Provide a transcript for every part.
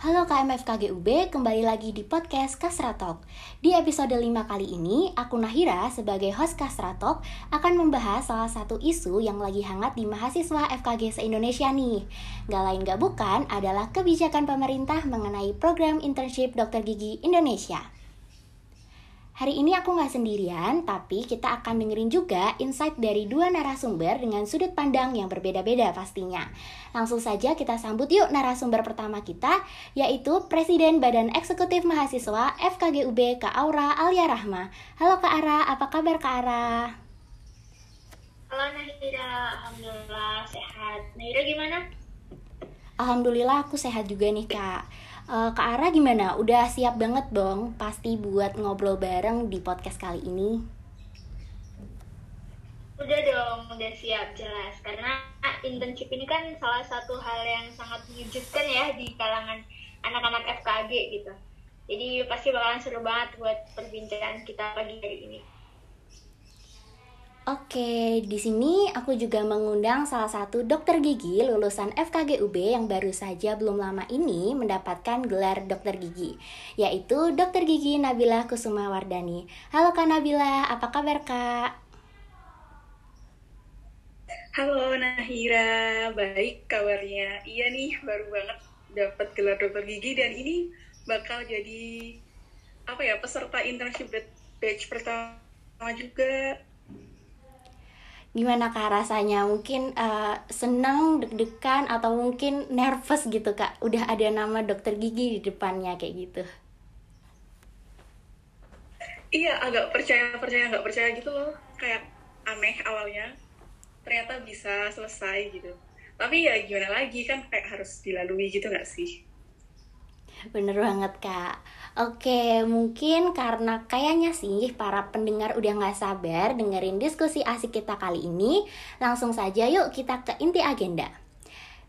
Halo KMF KGUB, kembali lagi di podcast Kasra. Di episode 5 kali ini, aku Nahira sebagai host Kasra akan membahas salah satu isu yang lagi hangat di mahasiswa FKG se-Indonesia nih. Gak lain gak bukan adalah kebijakan pemerintah mengenai program internship dokter gigi Indonesia. Hari ini aku nggak sendirian, tapi kita akan dengerin juga insight dari dua narasumber dengan sudut pandang yang berbeda-beda pastinya. Langsung saja kita sambut yuk narasumber pertama kita, yaitu Presiden Badan Eksekutif Mahasiswa FKGUB Kak Aura Alia Rahma. Halo Kak Ara, apa kabar Kak Ara? Halo Nahira, Alhamdulillah sehat. Nahira gimana? Alhamdulillah aku sehat juga nih Kak. Uh, Kak Ara gimana? Udah siap banget dong pasti buat ngobrol bareng di podcast kali ini? Udah dong, udah siap jelas. Karena internship ini kan salah satu hal yang sangat mengejutkan ya di kalangan anak-anak FKG gitu. Jadi pasti bakalan seru banget buat perbincangan kita pagi hari ini. Oke, di sini aku juga mengundang salah satu dokter gigi lulusan FKGUB yang baru saja belum lama ini mendapatkan gelar dokter gigi, yaitu dokter gigi Nabila Kusuma Wardani. Halo Kak Nabila, apa kabar Kak? Halo Nahira, baik kabarnya. Iya nih, baru banget dapat gelar dokter gigi dan ini bakal jadi apa ya peserta internship batch pertama juga gimana kak rasanya? Mungkin uh, senang deg-degan atau mungkin nervous gitu kak? Udah ada nama dokter gigi di depannya kayak gitu. Iya agak percaya percaya nggak percaya gitu loh. Kayak aneh awalnya. Ternyata bisa selesai gitu. Tapi ya gimana lagi kan kayak harus dilalui gitu nggak sih bener banget kak Oke, mungkin karena kayaknya sih para pendengar udah gak sabar dengerin diskusi asik kita kali ini, langsung saja yuk kita ke inti agenda.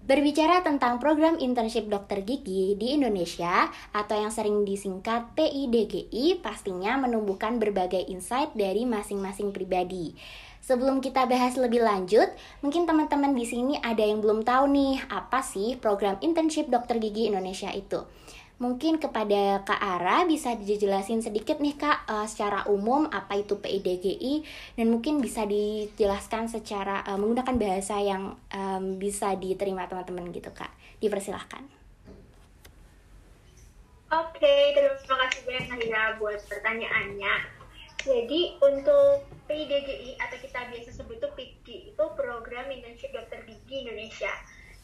Berbicara tentang program internship dokter gigi di Indonesia atau yang sering disingkat PIDGI pastinya menumbuhkan berbagai insight dari masing-masing pribadi. Sebelum kita bahas lebih lanjut, mungkin teman-teman di sini ada yang belum tahu nih apa sih program internship dokter gigi Indonesia itu. Mungkin kepada Kak Ara bisa dijelasin sedikit nih Kak uh, secara umum apa itu PIDGI dan mungkin bisa dijelaskan secara uh, menggunakan bahasa yang um, bisa diterima teman-teman gitu Kak. Dipersilahkan. Oke, okay, terima kasih banyak Nahira buat pertanyaannya. Jadi untuk PIDGI atau kita biasa sebut itu PIGI itu program internship dokter gigi Indonesia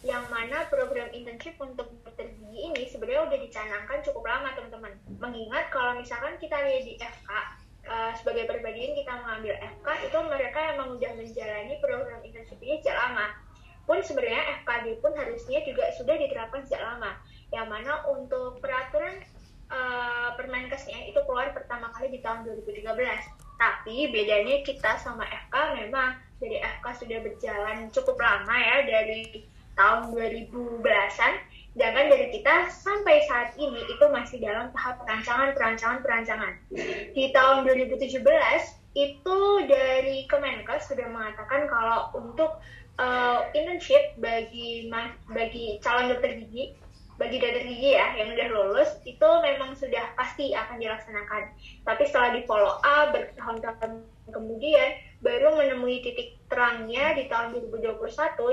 yang mana program internship untuk dokter gigi ini sebenarnya udah dicanangkan cukup lama teman-teman. Mengingat kalau misalkan kita lihat di FK, uh, eh, sebagai perbandingan kita mengambil FK itu mereka emang udah menjalani program internship ini sejak lama. Pun sebenarnya FKD pun harusnya juga sudah diterapkan sejak lama. Yang mana untuk peraturan uh, Permenkesnya itu keluar pertama kali di tahun 2013. Tapi bedanya kita sama FK memang dari FK sudah berjalan cukup lama ya dari tahun 2010-an, sedangkan dari kita sampai saat ini itu masih dalam tahap perancangan, perancangan, perancangan. Di tahun 2017 itu dari Kemenkes sudah mengatakan kalau untuk uh, internship bagi bagi calon dokter gigi bagi dokter gigi ya yang udah lulus itu memang sudah pasti akan dilaksanakan. Tapi setelah di follow up bertahun-tahun kemudian baru menemui titik terangnya di tahun 2021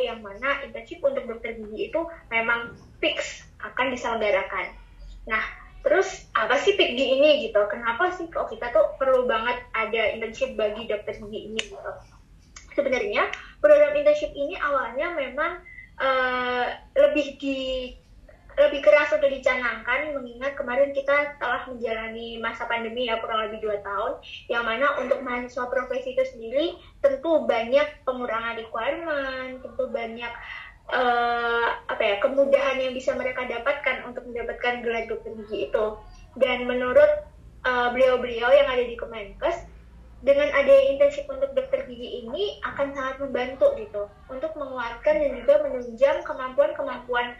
yang mana internship untuk dokter gigi itu memang fix akan diselenggarakan. Nah, terus apa sih PIGGI ini gitu? Kenapa sih kok kita tuh perlu banget ada internship bagi dokter gigi ini gitu? Sebenarnya program internship ini awalnya memang uh, lebih di lebih keras untuk dicanangkan mengingat kemarin kita telah menjalani masa pandemi ya kurang lebih dua tahun yang mana untuk mahasiswa profesi itu sendiri tentu banyak pengurangan requirement tentu banyak uh, apa ya kemudahan yang bisa mereka dapatkan untuk mendapatkan gelar dokter gigi itu. Dan menurut beliau beliau-beliau yang ada di Kemenkes dengan adanya internship untuk dokter gigi ini akan sangat membantu gitu untuk menguatkan dan juga menunjang kemampuan-kemampuan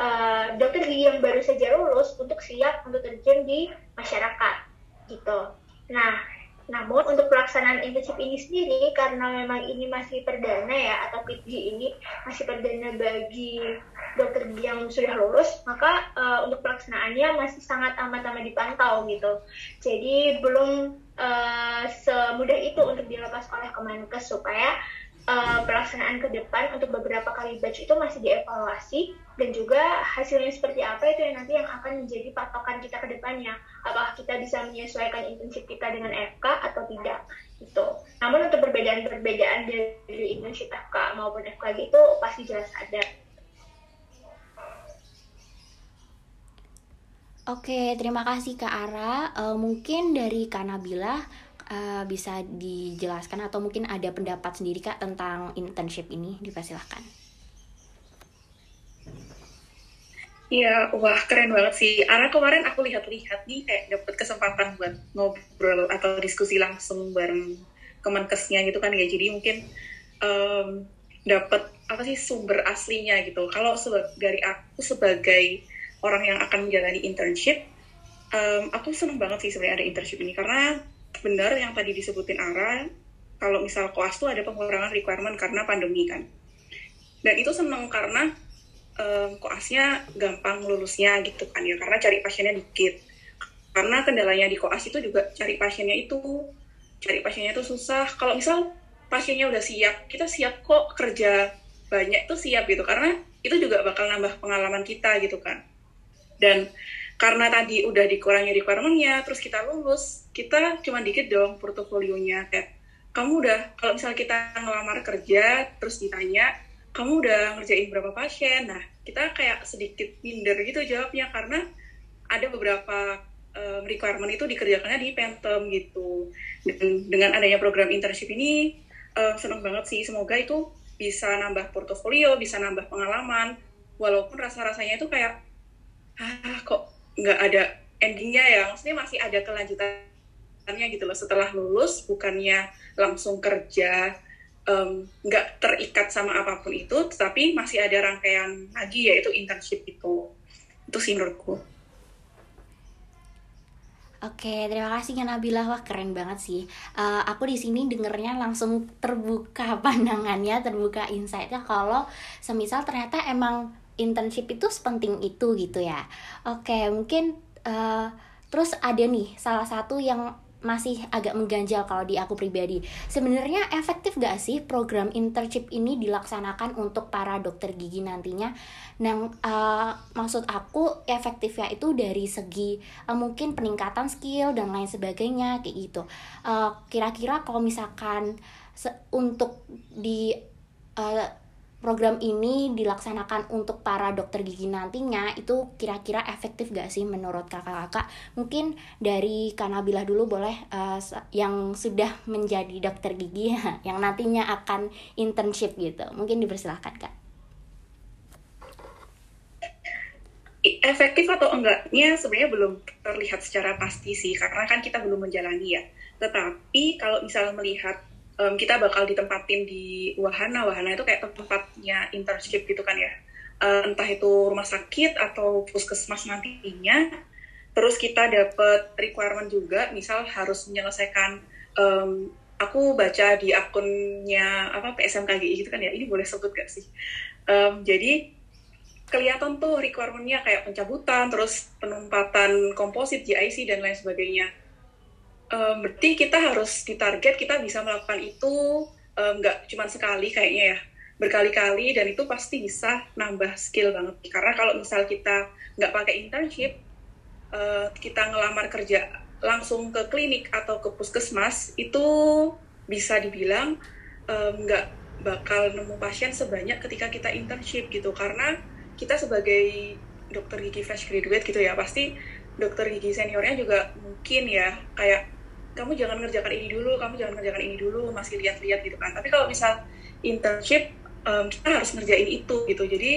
uh, dokter gigi yang baru saja lulus untuk siap untuk terjun di masyarakat gitu. Nah, Namun untuk pelaksanaan internship ini sendiri karena memang ini masih perdana ya atau PG ini masih perdana bagi dokter yang sudah lulus, maka uh, untuk pelaksanaannya masih sangat amat-amat dipantau gitu. Jadi belum uh, semudah itu untuk dilepas oleh Kemenkes supaya uh, pelaksanaan ke depan untuk beberapa kali batch itu masih dievaluasi dan juga hasilnya seperti apa itu yang nanti yang akan menjadi patokan kita ke depannya apakah kita bisa menyesuaikan internship kita dengan FK atau tidak itu namun untuk perbedaan-perbedaan dari internship FK maupun FKG itu pasti jelas ada Oke, terima kasih Kak Ara. Uh, mungkin dari Kak Nabila uh, bisa dijelaskan atau mungkin ada pendapat sendiri Kak tentang internship ini, dipersilahkan. Iya, wah keren banget sih. Karena kemarin aku lihat-lihat nih kayak dapet kesempatan buat ngobrol atau diskusi langsung bareng Kemenkesnya gitu kan ya. Jadi mungkin um, dapat apa sih sumber aslinya gitu. Kalau dari aku sebagai orang yang akan menjalani internship, um, aku seneng banget sih sebenarnya ada internship ini karena benar yang tadi disebutin Ara, kalau misal koas tuh ada pengurangan requirement karena pandemi kan. Dan itu seneng karena um, koasnya gampang lulusnya gitu kan ya, karena cari pasiennya dikit. Karena kendalanya di koas itu juga cari pasiennya itu, cari pasiennya itu susah. Kalau misal pasiennya udah siap, kita siap kok kerja banyak itu siap gitu, karena itu juga bakal nambah pengalaman kita gitu kan. Dan karena tadi udah dikurangi requirement-nya, terus kita lulus, kita cuma dikit dong portofolionya kayak kamu udah kalau misalnya kita ngelamar kerja terus ditanya kamu udah ngerjain berapa pasien, nah kita kayak sedikit minder gitu jawabnya karena ada beberapa um, requirement itu dikerjakannya di Phantom gitu. Dan dengan adanya program internship ini um, seneng banget sih, semoga itu bisa nambah portofolio, bisa nambah pengalaman, walaupun rasa-rasanya itu kayak ah kok nggak ada endingnya ya? Maksudnya masih ada kelanjutannya gitu loh. Setelah lulus bukannya langsung kerja nggak um, terikat sama apa pun itu tetapi masih ada rangkaian lagi yaitu internship itu itu sih menurutku Oke, terima kasih ya Nabila. Wah, keren banget sih. Uh, aku di sini dengernya langsung terbuka pandangannya, terbuka insightnya kalau semisal ternyata emang internship itu sepenting itu gitu ya oke mungkin uh, terus ada nih salah satu yang masih agak mengganjal kalau di aku pribadi. Sebenarnya efektif gak sih program internship ini dilaksanakan untuk para dokter gigi nantinya? Nah, uh, maksud aku efektifnya itu dari segi uh, mungkin peningkatan skill dan lain sebagainya kayak gitu. Kira-kira uh, kalau misalkan untuk di uh, program ini dilaksanakan untuk para dokter gigi nantinya itu kira-kira efektif gak sih menurut kakak-kakak? Mungkin dari Kanabila dulu boleh uh, yang sudah menjadi dokter gigi yang nantinya akan internship gitu. Mungkin dipersilahkan kak. Efektif atau enggaknya sebenarnya belum terlihat secara pasti sih karena kan kita belum menjalani ya. Tetapi kalau misalnya melihat um, kita bakal ditempatin di wahana. Wahana itu kayak tempatnya internship gitu kan ya. Uh, entah itu rumah sakit atau puskesmas nantinya. Terus kita dapat requirement juga misal harus menyelesaikan um, aku baca di akunnya apa PSMKGI gitu kan ya. Ini boleh sebut gak sih? Um, jadi kelihatan tuh requirementnya kayak pencabutan terus penumpatan komposit GIC dan lain sebagainya um, berarti kita harus ditarget kita bisa melakukan itu nggak um, cuma sekali kayaknya ya berkali-kali dan itu pasti bisa nambah skill banget. Karena kalau misal kita nggak pakai internship uh, kita ngelamar kerja langsung ke klinik atau ke puskesmas itu bisa dibilang nggak um, bakal nemu pasien sebanyak ketika kita internship gitu. Karena kita sebagai dokter gigi fresh graduate gitu ya pasti dokter gigi seniornya juga mungkin ya kayak kamu jangan ngerjakan ini dulu kamu jangan ngerjakan ini dulu masih lihat-lihat gitu kan. Tapi kalau misal internship um, kita harus ngerjain itu gitu. Jadi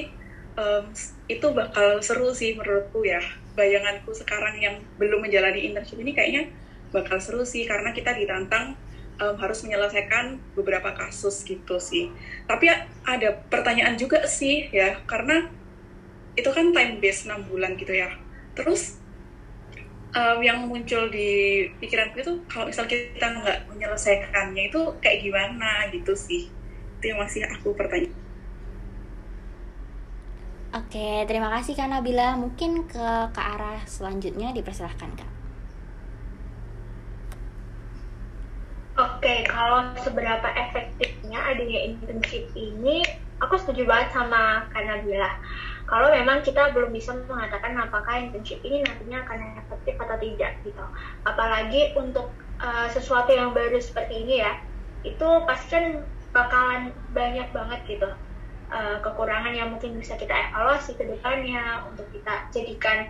um, itu bakal seru sih menurutku ya. Bayanganku sekarang yang belum menjalani internship ini kayaknya bakal seru sih karena kita ditantang um, harus menyelesaikan beberapa kasus gitu sih. Tapi ada pertanyaan juga sih ya karena itu kan time base 6 bulan gitu ya. Terus um, yang muncul di pikiranku itu kalau misal kita nggak menyelesaikannya itu kayak gimana gitu sih itu yang masih aku pertanyaan Oke, terima kasih Kak Nabila. Mungkin ke ke arah selanjutnya dipersilahkan Kak. Oke, kalau seberapa efektifnya adanya internship ini, aku setuju banget sama Kak Nabila. Kalau memang kita belum bisa mengatakan apakah internship ini nantinya akan efektif atau tidak gitu. Apalagi untuk uh, sesuatu yang baru seperti ini ya, itu pasti kan bakalan banyak banget gitu uh, kekurangan yang mungkin bisa kita evaluasi ke depannya untuk kita jadikan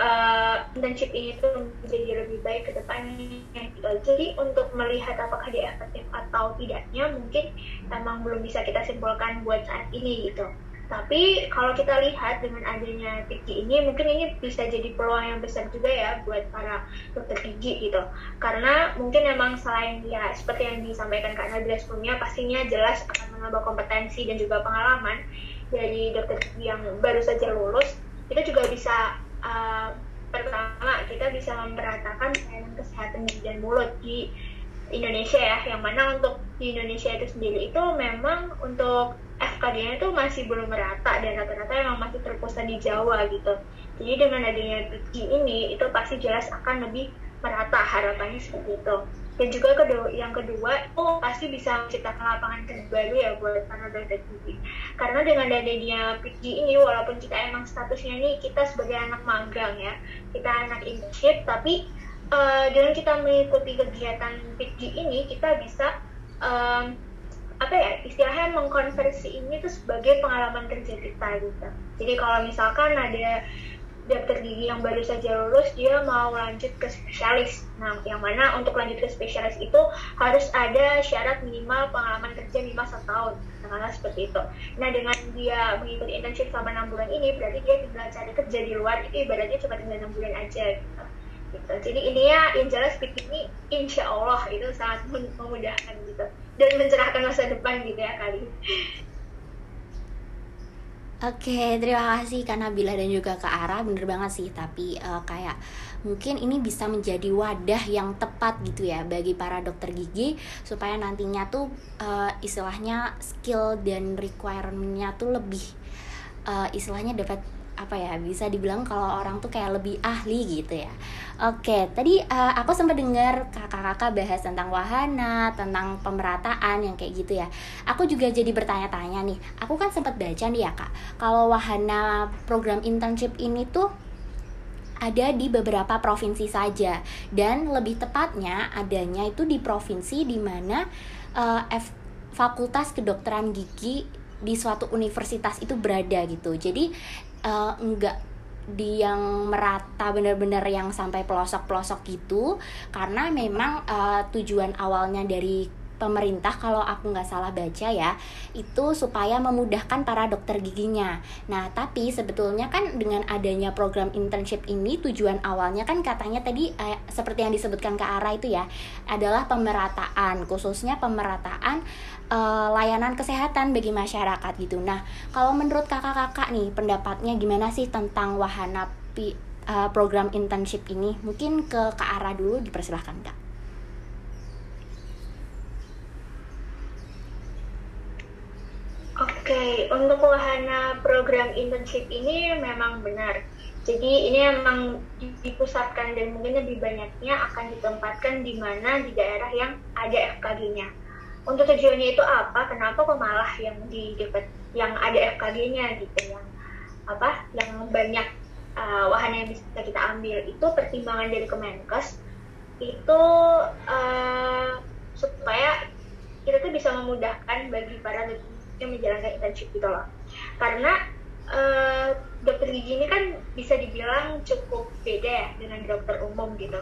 uh, internship ini tuh menjadi lebih baik ke depannya gitu. Jadi untuk melihat apakah dia efektif atau tidaknya mungkin memang belum bisa kita simpulkan buat saat ini gitu. Tapi kalau kita lihat dengan adanya PIKI ini, mungkin ini bisa jadi peluang yang besar juga ya buat para dokter gigi gitu. Karena mungkin memang selain ya seperti yang disampaikan Kak Nabila sebelumnya, pastinya jelas akan menambah kompetensi dan juga pengalaman dari dokter gigi yang baru saja lulus. Itu juga bisa uh, pertama kita bisa memperhatikan pelayanan kesehatan gigi dan mulut di Indonesia ya, yang mana untuk di Indonesia itu sendiri itu memang untuk FKG-nya itu masih belum merata dan rata-rata emang masih terpusat di Jawa gitu. Jadi dengan adanya PG ini itu pasti jelas akan lebih merata harapannya seperti itu. Dan juga kedua, yang kedua itu pasti bisa menciptakan lapangan kerja baru ya buat dokter gigi. Karena dengan adanya PG ini walaupun kita emang statusnya nih kita sebagai anak magang ya, kita anak internship tapi uh, dengan kita mengikuti kegiatan PG ini kita bisa um, apa ya istilahnya mengkonversi ini tuh sebagai pengalaman kerja kita gitu. Jadi kalau misalkan ada dokter gigi yang baru saja lulus dia mau lanjut ke spesialis. Nah, yang mana untuk lanjut ke spesialis itu harus ada syarat minimal pengalaman kerja minimal satu tahun. Nah, seperti itu. Nah, dengan dia mengikuti internship selama enam bulan ini, berarti dia tinggal cari kerja di luar itu ibaratnya cuma tinggal enam bulan aja. Gitu. gitu. Jadi ini ya yang jelas ini insya Allah itu sangat memudahkan gitu dan mencerahkan masa depan gitu ya kali. Oke, terima kasih Kak Nabila dan juga Kak Ara, bener banget sih. Tapi uh, kayak mungkin ini bisa menjadi wadah yang tepat gitu ya bagi para dokter gigi supaya nantinya tuh uh, istilahnya skill dan requirementnya tuh lebih uh, istilahnya dapat apa ya bisa dibilang kalau orang tuh kayak lebih ahli gitu ya. Oke tadi uh, aku sempat dengar kakak-kakak bahas tentang wahana tentang pemerataan yang kayak gitu ya. Aku juga jadi bertanya-tanya nih aku kan sempat baca nih ya kak kalau wahana program internship ini tuh ada di beberapa provinsi saja dan lebih tepatnya adanya itu di provinsi di mana uh, fakultas kedokteran gigi di suatu universitas itu berada gitu. Jadi uh, enggak di yang merata benar-benar yang sampai pelosok-pelosok gitu karena memang uh, tujuan awalnya dari pemerintah kalau aku nggak salah baca ya itu supaya memudahkan para dokter giginya. Nah tapi sebetulnya kan dengan adanya program internship ini tujuan awalnya kan katanya tadi eh, seperti yang disebutkan ke arah itu ya adalah pemerataan khususnya pemerataan eh, layanan kesehatan bagi masyarakat gitu. Nah kalau menurut kakak-kakak nih pendapatnya gimana sih tentang wahana pi, uh, program internship ini? Mungkin ke ke arah dulu dipersilahkan kak. Oke, okay, untuk wahana program internship ini memang benar. Jadi ini memang dipusatkan dan mungkin lebih banyaknya akan ditempatkan di mana di daerah yang ada FKG-nya. Untuk tujuannya itu apa? Kenapa kok malah yang di dekat yang ada FKG-nya gitu yang apa? Yang banyak uh, wahana yang bisa kita ambil itu pertimbangan dari Kemenkes itu uh, supaya kita tuh bisa memudahkan bagi para yang menjalankan internship gitu loh. Karena uh, dokter gigi ini kan bisa dibilang cukup beda ya dengan dokter umum gitu.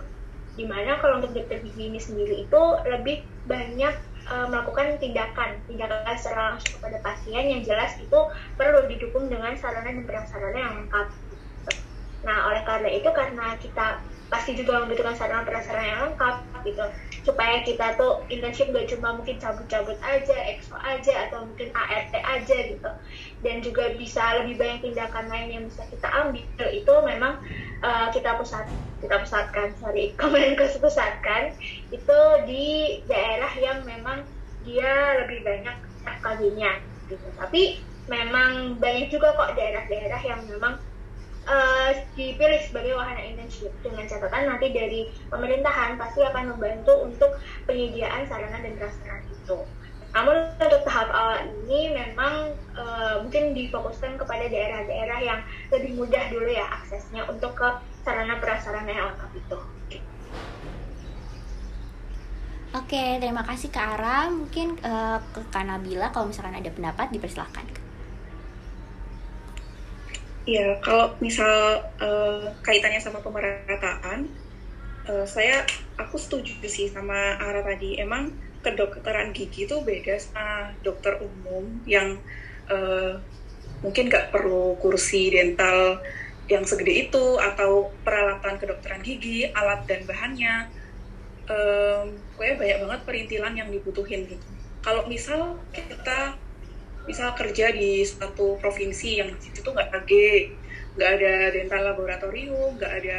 Di mana kalau untuk dokter gigi ini sendiri itu lebih banyak uh, melakukan tindakan. Tindakan secara langsung kepada pasien yang jelas itu perlu didukung dengan sarana dan prasarana yang lengkap. Nah oleh karena itu karena kita pasti juga membutuhkan sarana prasarana yang lengkap gitu supaya kita tuh internship gak cuma mungkin cabut-cabut aja, expo aja atau mungkin ART aja gitu. Dan juga bisa lebih banyak tindakan lain yang bisa kita ambil. Itu memang uh, kita pusat kita pusatkan sorry Kemenkes pusatkan. Itu di daerah yang memang dia lebih banyak FKG-nya gitu. Tapi memang banyak juga kok daerah-daerah yang memang uh, dipilih sebagai wahana internship dengan catatan nanti dari pemerintahan pasti akan membantu untuk penyediaan sarana dan prasarana itu. Namun untuk tahap awal ini memang uh, mungkin difokuskan kepada daerah-daerah yang lebih mudah dulu ya aksesnya untuk ke sarana prasarana yang lengkap itu. Oke, terima kasih Kak Ara. Mungkin uh, ke Kak Nabila kalau misalkan ada pendapat dipersilahkan. Iya, kalau misal uh, kaitannya sama pemerataan, uh, saya aku setuju sih sama Ara tadi. Emang kedokteran gigi itu beda sama dokter umum yang uh, mungkin nggak perlu kursi dental yang segede itu atau peralatan kedokteran gigi, alat dan bahannya. Um, banyak banget perintilan yang dibutuhin gitu. Kalau misal kita misal kerja di suatu provinsi yang di situ tuh nggak AG, nggak ada dental laboratorium, nggak ada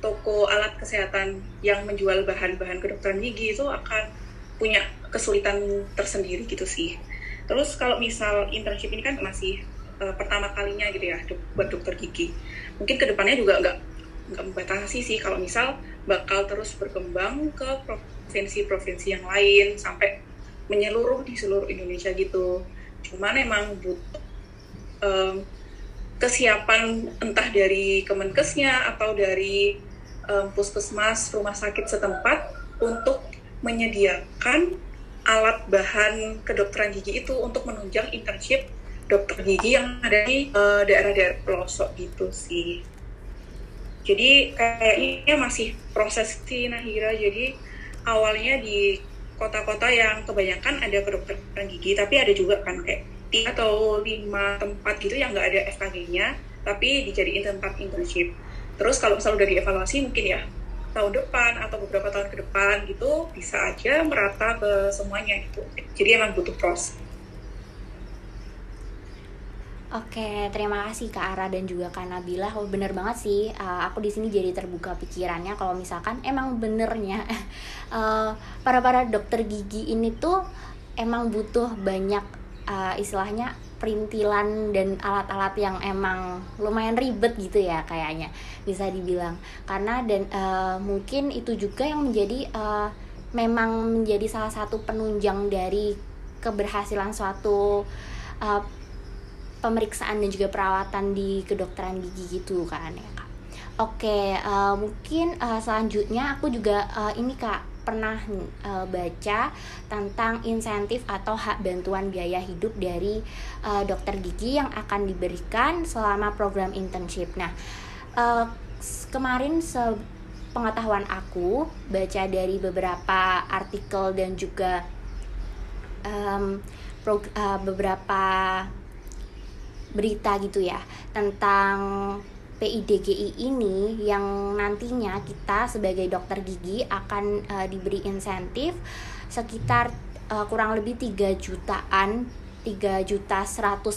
toko alat kesehatan yang menjual bahan-bahan kedokteran gigi itu akan punya kesulitan tersendiri gitu sih. Terus kalau misal internship ini kan masih uh, pertama kalinya gitu ya buat dokter gigi, mungkin ke depannya juga nggak nggak membatasi sih kalau misal bakal terus berkembang ke provinsi-provinsi yang lain sampai menyeluruh di seluruh Indonesia gitu cuman emang butuh um, kesiapan entah dari Kemenkesnya atau dari um, puskesmas rumah sakit setempat untuk menyediakan alat bahan kedokteran gigi itu untuk menunjang internship dokter gigi yang ada di uh, daerah-daerah pelosok gitu sih. Jadi kayaknya masih proses sih Nahira. Jadi awalnya di kota-kota yang kebanyakan ada kedokteran gigi tapi ada juga kan kayak tiga atau lima tempat gitu yang nggak ada FKG-nya tapi dijadiin tempat internship. Terus kalau misalnya udah dievaluasi mungkin ya tahun depan atau beberapa tahun ke depan gitu bisa aja merata ke semuanya gitu. Jadi emang butuh proses Oke, terima kasih Kak Ara dan juga Kak Nabila. Oh, bener banget sih. Uh, aku di sini jadi terbuka pikirannya kalau misalkan emang benernya uh, para para dokter gigi ini tuh emang butuh banyak uh, istilahnya perintilan dan alat-alat yang emang lumayan ribet gitu ya kayaknya bisa dibilang karena dan uh, mungkin itu juga yang menjadi uh, memang menjadi salah satu penunjang dari keberhasilan suatu uh, pemeriksaan dan juga perawatan di kedokteran gigi gitu kan ya kak. Oke, uh, mungkin uh, selanjutnya aku juga uh, ini kak pernah baca tentang insentif atau hak bantuan biaya hidup dari dokter gigi yang akan diberikan selama program internship. Nah, kemarin se pengetahuan aku baca dari beberapa artikel dan juga beberapa berita gitu ya tentang PIDGI ini yang nantinya kita sebagai dokter gigi akan uh, diberi insentif sekitar uh, kurang lebih 3 jutaan 3 juta 150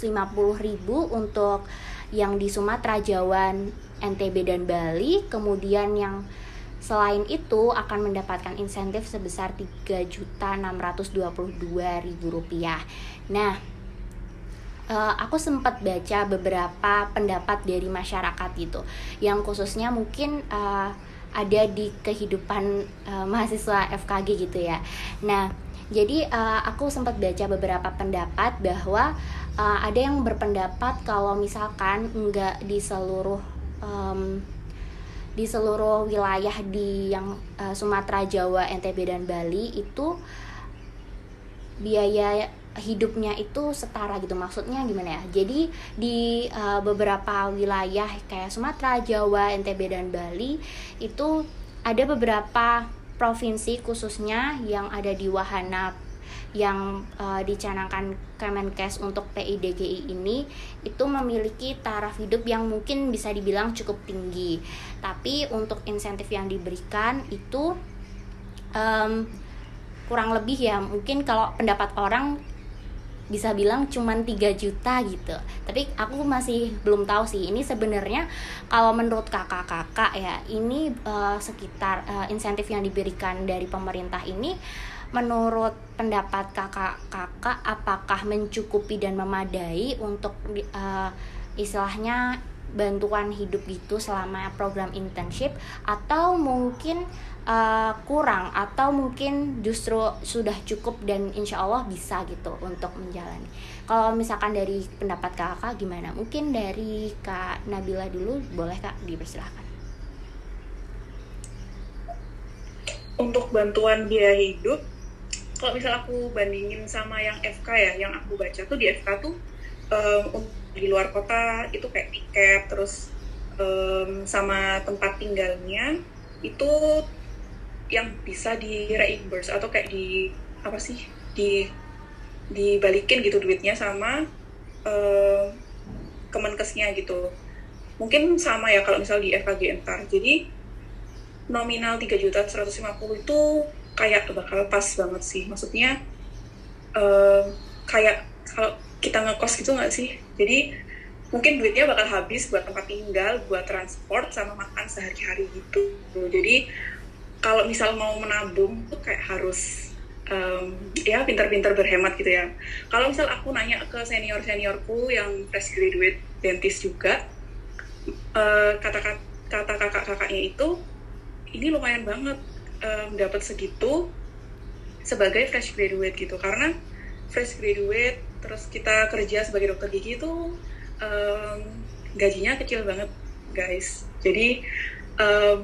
ribu untuk yang di Sumatera Jawa NTB dan Bali. Kemudian yang selain itu akan mendapatkan insentif sebesar 3 juta 622 ribu rupiah. Nah uh, aku sempat baca beberapa pendapat dari masyarakat gitu yang khususnya mungkin uh, ada di kehidupan uh, mahasiswa FKG gitu ya. Nah, jadi uh, aku sempat baca beberapa pendapat bahwa uh, ada yang berpendapat kalau misalkan enggak di seluruh um, di seluruh wilayah di yang uh, Sumatera, Jawa, NTB dan Bali itu biaya hidupnya itu setara gitu maksudnya gimana ya jadi di uh, beberapa wilayah kayak Sumatera Jawa NTB dan Bali itu ada beberapa provinsi khususnya yang ada di wahana yang uh, dicanangkan Kemenkes untuk PIDGI ini itu memiliki taraf hidup yang mungkin bisa dibilang cukup tinggi. Tapi untuk insentif yang diberikan itu um, kurang lebih ya mungkin kalau pendapat orang bisa bilang cuman 3 juta gitu. Tapi aku masih belum tahu sih ini sebenarnya kalau menurut kakak-kakak ya ini uh, sekitar uh, insentif yang diberikan dari pemerintah ini menurut pendapat kakak-kakak apakah mencukupi dan memadai untuk uh, istilahnya bantuan hidup gitu selama program internship? Atau mungkin uh, kurang atau mungkin justru sudah cukup dan insya Allah bisa gitu untuk menjalani. Kalau misalkan dari pendapat kakak gimana? Mungkin dari kak Nabila dulu boleh kak dipersilahkan. Untuk bantuan biaya hidup, kalau misal aku bandingin sama yang FK ya, yang aku baca tuh di FK tuh um, di luar kota itu kayak tiket terus um, sama tempat tinggalnya itu yang bisa di reimburse atau kayak di apa sih di dibalikin gitu duitnya sama um, kemenkesnya gitu. Mungkin sama ya kalau misal di FKG ntar jadi nominal 3 juta 150 itu kayak bakal pas banget sih. Maksudnya um, kayak kalau kita ngekos gitu nggak sih? Jadi mungkin duitnya bakal habis buat tempat tinggal buat transport sama makan sehari-hari gitu. Jadi kalau misal mau menabung tuh kayak harus um, ya pintar-pintar berhemat gitu ya. Kalau misal aku nanya ke senior seniorku yang fresh graduate dentist juga uh, kata kata kakak-kakaknya itu ini lumayan banget um, dapat segitu sebagai fresh graduate gitu. Karena fresh graduate terus kita kerja sebagai dokter gigi itu um, gajinya kecil banget guys. Jadi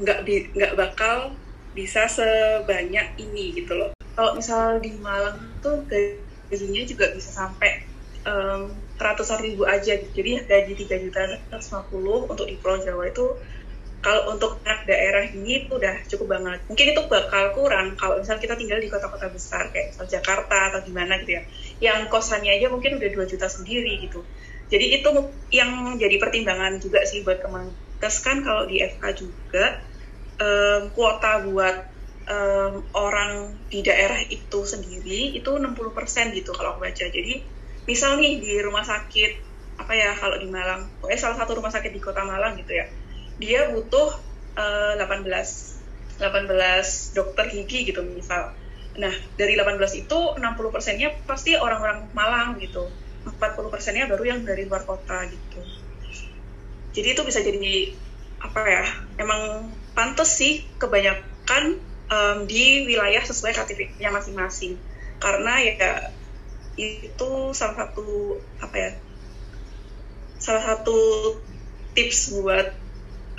nggak um, nggak bakal bisa sebanyak ini gitu loh kalau misal di Malang tuh gajinya juga bisa sampai um, ratusan ribu aja jadi gaji 3 juta 150 untuk di Pulau Jawa itu kalau untuk anak daerah ini itu udah cukup banget. Mungkin itu bakal kurang kalau misal kita tinggal di kota-kota besar kayak misal Jakarta atau gimana gitu ya. Yang kosannya aja mungkin udah 2 juta sendiri gitu. Jadi itu yang jadi pertimbangan juga sih buat Kemenkes kan kalau di FK juga um, kuota buat um, orang di daerah itu sendiri itu 60% gitu kalau aku baca. Jadi misal nih di rumah sakit apa ya kalau di Malang, pokoknya salah satu rumah sakit di kota Malang gitu ya dia butuh uh, 18 18 dokter gigi gitu misal. Nah, dari 18 itu 60 persennya pasti orang-orang Malang gitu. 40 persennya baru yang dari luar kota gitu. Jadi itu bisa jadi apa ya? Emang pantas sih kebanyakan um, di wilayah sesuai KTP-nya masing-masing. Karena ya itu salah satu apa ya? Salah satu tips buat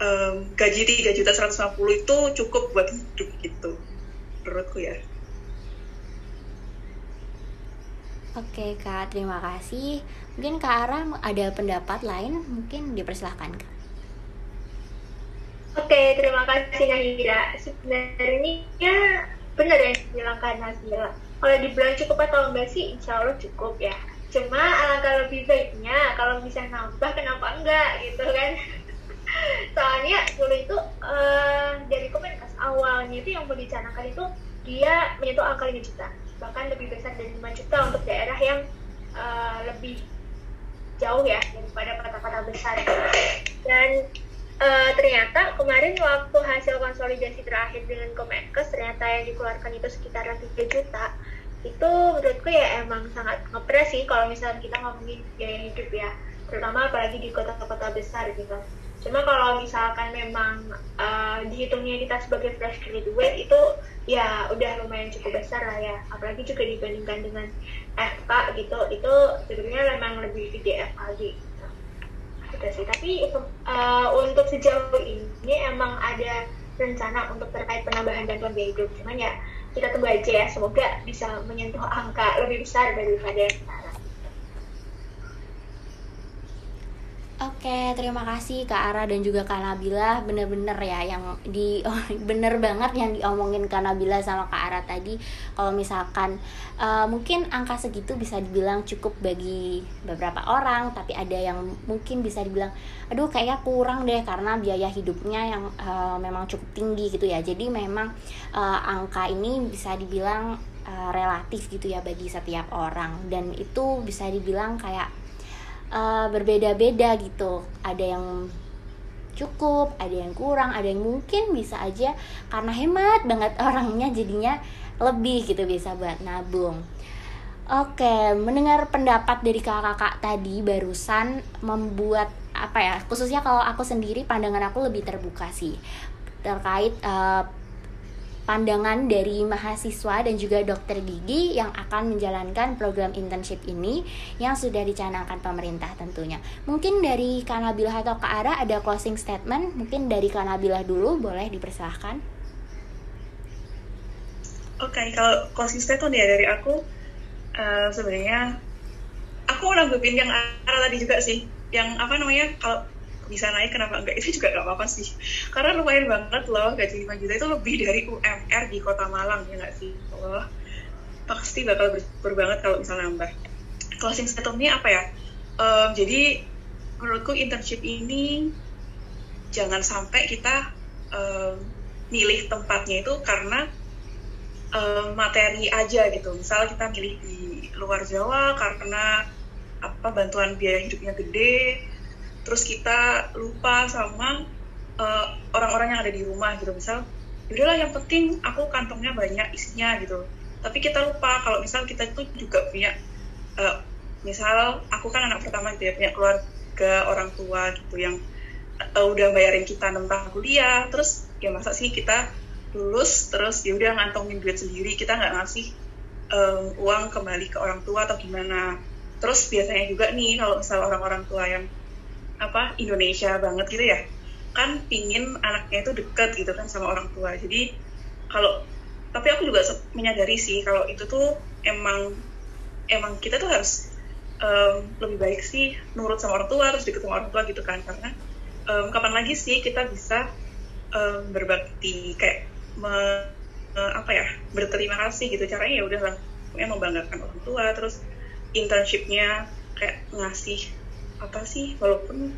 um, gaji 3 juta 150 itu cukup buat hidup gitu menurutku ya Oke kak, terima kasih. Mungkin kak Ara ada pendapat lain, mungkin dipersilahkan kak. Oke, terima kasih Nahira. Sebenarnya ya benar yang bilang kak Nabila. Kalau dibilang cukup atau enggak sih, insya Allah cukup ya. Cuma alangkah lebih baiknya kalau bisa nambah kenapa enggak gitu kan soalnya dulu itu uh, dari komunitas awalnya itu yang dicanakan itu dia menyentuh angka 5 juta bahkan lebih besar dari 5 juta untuk daerah yang uh, lebih jauh ya daripada kota-kota besar dan uh, ternyata kemarin waktu hasil konsolidasi terakhir dengan Kemenkes ternyata yang dikeluarkan itu sekitar 3 juta. Itu menurutku ya emang sangat ngepres sih kalau misalnya kita ngomongin biaya hidup ya. Terutama apalagi di kota-kota besar gitu. Cuma kalau misalkan memang uh, dihitungnya kita sebagai fresh graduate itu ya udah lumayan cukup besar lah ya. Apalagi juga dibandingkan dengan FK gitu itu sebenarnya memang lebih gede FK gitu. Gitu sih. Tapi uh, untuk sejauh ini emang ada rencana untuk terkait penambahan bantuan biaya hidup. Cuman ya kita tunggu aja ya. Semoga bisa menyentuh angka lebih besar daripada yang sekarang Oke, terima kasih Kak Ara dan juga Kak Nabila. Bener-bener ya yang di oh, bener banget yang diomongin Kak Nabila sama Kak Ara tadi. Kalau misalkan uh, mungkin angka segitu bisa dibilang cukup bagi beberapa orang, tapi ada yang mungkin bisa dibilang, aduh kayaknya kurang deh karena biaya hidupnya yang uh, memang cukup tinggi gitu ya. Jadi memang uh, angka ini bisa dibilang uh, relatif gitu ya bagi setiap orang dan itu bisa dibilang kayak uh, berbeda-beda gitu ada yang cukup ada yang kurang ada yang mungkin bisa aja karena hemat banget orangnya jadinya lebih gitu bisa buat nabung Oke, mendengar pendapat dari kakak-kakak tadi barusan membuat apa ya? Khususnya kalau aku sendiri pandangan aku lebih terbuka sih terkait uh, pandangan dari mahasiswa dan juga dokter gigi yang akan menjalankan program internship ini yang sudah dicanangkan pemerintah tentunya. Mungkin dari Kanabilah atau Kak Ara ada closing statement, mungkin dari Kanabilah dulu boleh dipersilahkan. Oke, okay, kalau closing statement ya dari aku uh, sebenarnya aku nanggepin yang Ara tadi juga sih, yang apa namanya kalau bisa naik kenapa enggak? Itu juga gak apa-apa sih. Karena lumayan banget loh gaji 5 juta itu lebih dari UMR di kota Malang ya nggak sih? Allah pasti bakal ber, ber banget kalau misalnya nambah. Closing statementnya apa ya? Um, jadi menurutku internship ini jangan sampai kita um, milih tempatnya itu karena um, materi aja gitu. Misal kita milih di luar Jawa karena apa bantuan biaya hidupnya gede terus kita lupa sama uh, orang-orang yang ada di rumah gitu. Misal udahlah yang penting aku kantongnya banyak isinya gitu. Tapi kita lupa kalau misal kita itu juga punya uh, misal aku kan anak pertama gitu ya punya keluarga orang tua gitu yang uh, udah bayarin kita tahun kuliah. Terus ya masa sih kita lulus terus ya udah ngantongin duit sendiri kita nggak ngasih um, uang kembali ke orang tua atau gimana. Terus biasanya juga nih kalau misal orang-orang tua yang apa Indonesia banget gitu ya. Kan pingin anaknya itu deket gitu kan sama orang tua. Jadi kalau tapi aku juga menyadari sih kalau itu tuh emang emang kita tuh harus um, lebih baik sih nurut sama orang tua terus deket sama orang tua gitu kan. Karena um, kapan lagi sih kita bisa um, berbakti kayak me, uh, apa ya berterima kasih gitu. Caranya ya udah lah membanggakan orang tua terus internshipnya kayak ngasih apa sih walaupun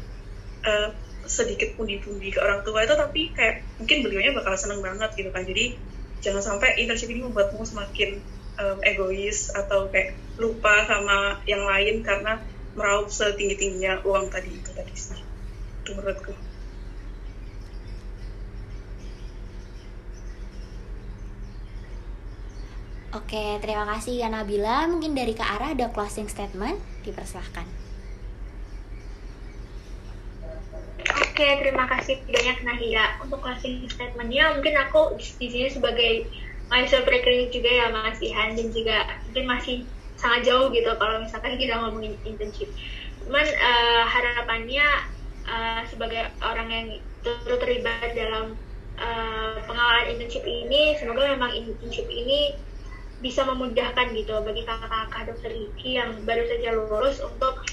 uh, sedikit pundi-pundi ke orang tua itu tapi kayak mungkin beliaunya bakal seneng banget gitu kan jadi jangan sampai internship ini membuatmu semakin um, egois atau kayak lupa sama yang lain karena meraup setinggi tingginya uang tadi itu tadi sih itu menurutku Oke, terima kasih ya Nabila. Mungkin dari Kak Ara ada closing statement, dipersilahkan. Oke, terima kasih banyak Nahira. Untuk closing statementnya, mungkin aku di sini sebagai mahasiswa preklinik juga ya Mas Ihan dan juga mungkin masih sangat jauh gitu kalau misalkan kita ngomongin internship. Cuman uh, harapannya uh, sebagai orang yang turut terlibat dalam uh, pengawalan internship ini, semoga memang internship ini bisa memudahkan gitu bagi kakak-kakak dokter gigi yang baru saja lulus untuk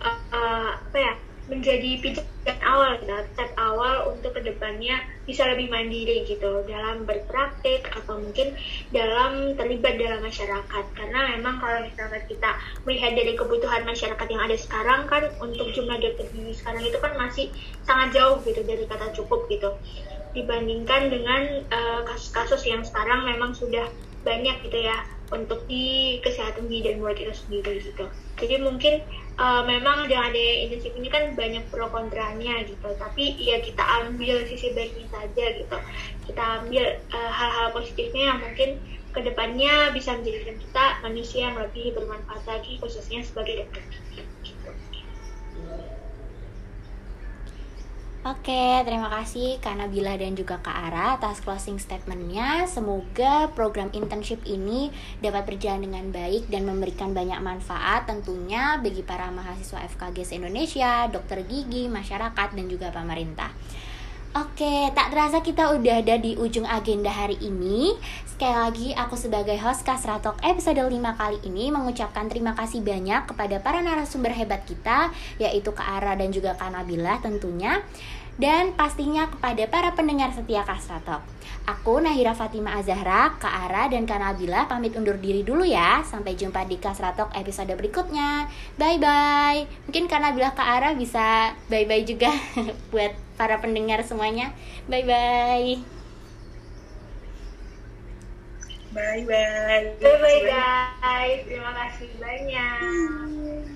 uh, uh, apa ya menjadi pijakan awal gitu, step awal untuk ke depannya bisa lebih mandiri gitu dalam berpraktik atau mungkin dalam terlibat dalam masyarakat. Karena memang kalau misalkan kita melihat dari kebutuhan masyarakat yang ada sekarang kan untuk jumlah dokter gigi sekarang itu kan masih sangat jauh gitu dari kata cukup gitu. Dibandingkan dengan eh, kasus-kasus uh, yang sekarang memang sudah banyak gitu ya untuk di kesehatan gigi dan mulut itu sendiri gitu. Jadi mungkin uh, memang dengan adanya internship ini kan banyak pro kontranya gitu. Tapi ya kita ambil sisi baiknya saja gitu. Kita ambil uh, hal-hal positifnya yang mungkin ke depannya bisa menjadikan kita manusia yang lebih bermanfaat lagi khususnya sebagai dokter Oke, terima kasih Kak Nabila dan juga Kak Ara atas closing statementnya. Semoga program internship ini dapat berjalan dengan baik dan memberikan banyak manfaat tentunya bagi para mahasiswa FKG Indonesia, dokter gigi, masyarakat, dan juga pemerintah. Oke, tak terasa kita udah ada di ujung agenda hari ini. Sekali lagi, aku sebagai host Kasratok episode 5 kali ini mengucapkan terima kasih banyak kepada para narasumber hebat kita, yaitu Kak Ara dan juga Kak Nabila tentunya dan pastinya kepada para pendengar setia Kasratok. Aku Nahira Fatima Azahra, Kak Ara dan Kak Nabila pamit undur diri dulu ya. Sampai jumpa di Kasratok episode berikutnya. Bye bye. Mungkin Kak Nabila Kak Ara bisa bye bye juga buat para pendengar semuanya. Bye bye. Bye bye. Bye bye guys. Terima kasih banyak.